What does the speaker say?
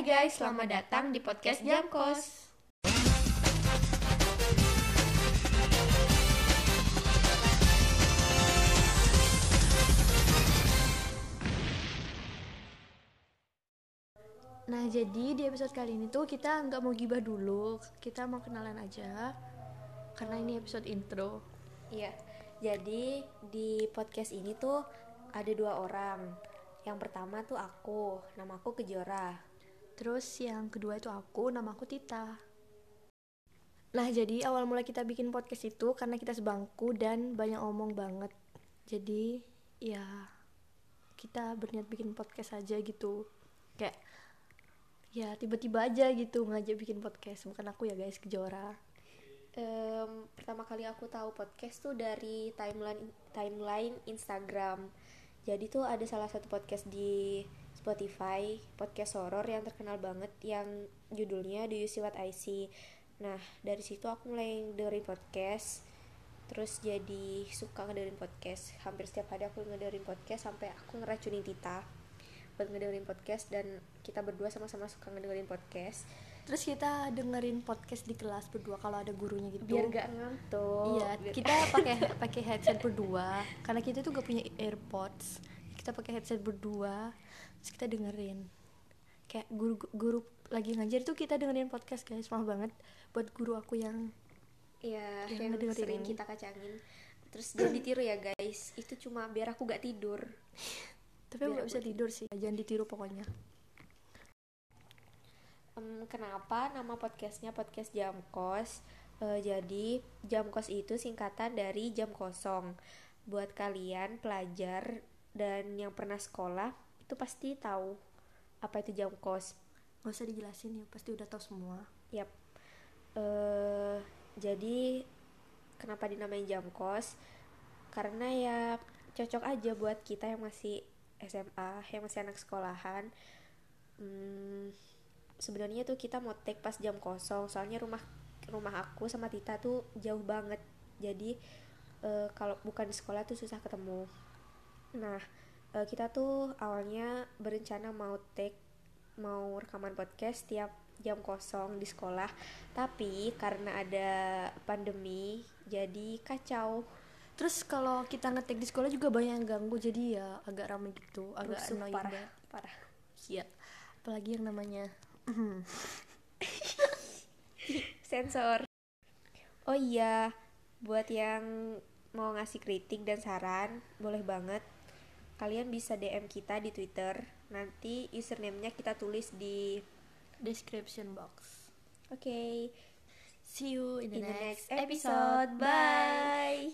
Hai guys, selamat datang di podcast Jamkos. Nah, jadi di episode kali ini tuh kita nggak mau gibah dulu, kita mau kenalan aja. Karena ini episode intro. Iya, jadi di podcast ini tuh ada dua orang. Yang pertama tuh aku, nama aku Kejora. Terus yang kedua itu aku, nama aku Tita. Nah, jadi awal mula kita bikin podcast itu karena kita sebangku dan banyak omong banget. Jadi, ya kita berniat bikin podcast aja gitu. Kayak ya tiba-tiba aja gitu ngajak bikin podcast. Bukan aku ya guys, Kejora. Em, pertama kali aku tahu podcast tuh dari timeline timeline Instagram. Jadi tuh ada salah satu podcast di Spotify, podcast horor yang terkenal banget yang judulnya Do You See What I See. Nah, dari situ aku mulai dengerin podcast. Terus jadi suka ngedengerin podcast. Hampir setiap hari aku ngedengerin podcast sampai aku ngeracunin Tita buat ngedengerin podcast dan kita berdua sama-sama suka ngedengerin podcast Terus kita dengerin podcast di kelas berdua kalau ada gurunya gitu. biar gak ngantuk. Iya, Biar- kita pakai pakai headset berdua karena kita tuh gak punya AirPods. Kita pakai headset berdua, terus kita dengerin. Kayak guru guru lagi ngajar tuh kita dengerin podcast guys, maaf banget buat guru aku yang Iya, yang yang, sering ini. kita kacangin. Terus jangan ditiru ya guys. Itu cuma biar aku gak tidur. tapi aku Biar gak bisa tidur sih. Jangan ditiru pokoknya. Em, kenapa nama podcastnya podcast jam kos? Eh, jadi jam kos itu singkatan dari jam kosong. Buat kalian pelajar dan yang pernah sekolah itu pasti tahu apa itu jam kos. Gak usah dijelasin ya, pasti udah tahu semua. Yap. Eh, jadi kenapa dinamain jam kos? Karena ya cocok aja buat kita yang masih SMA, yang masih anak sekolahan. Hmm, sebenarnya tuh kita mau take pas jam kosong, soalnya rumah rumah aku sama Tita tuh jauh banget. Jadi eh, kalau bukan di sekolah tuh susah ketemu. Nah, eh, kita tuh awalnya berencana mau take mau rekaman podcast tiap jam kosong di sekolah tapi karena ada pandemi jadi kacau Terus kalau kita ngetek di sekolah juga banyak yang ganggu jadi ya agak ramai gitu, agak rusuh annoying parah banget. parah Iya. Apalagi yang namanya sensor oh iya buat yang mau ngasih kritik dan saran boleh banget kalian bisa DM kita di Twitter. Nanti username-nya kita tulis di description box. oke. See you in the, in the next next episode. bye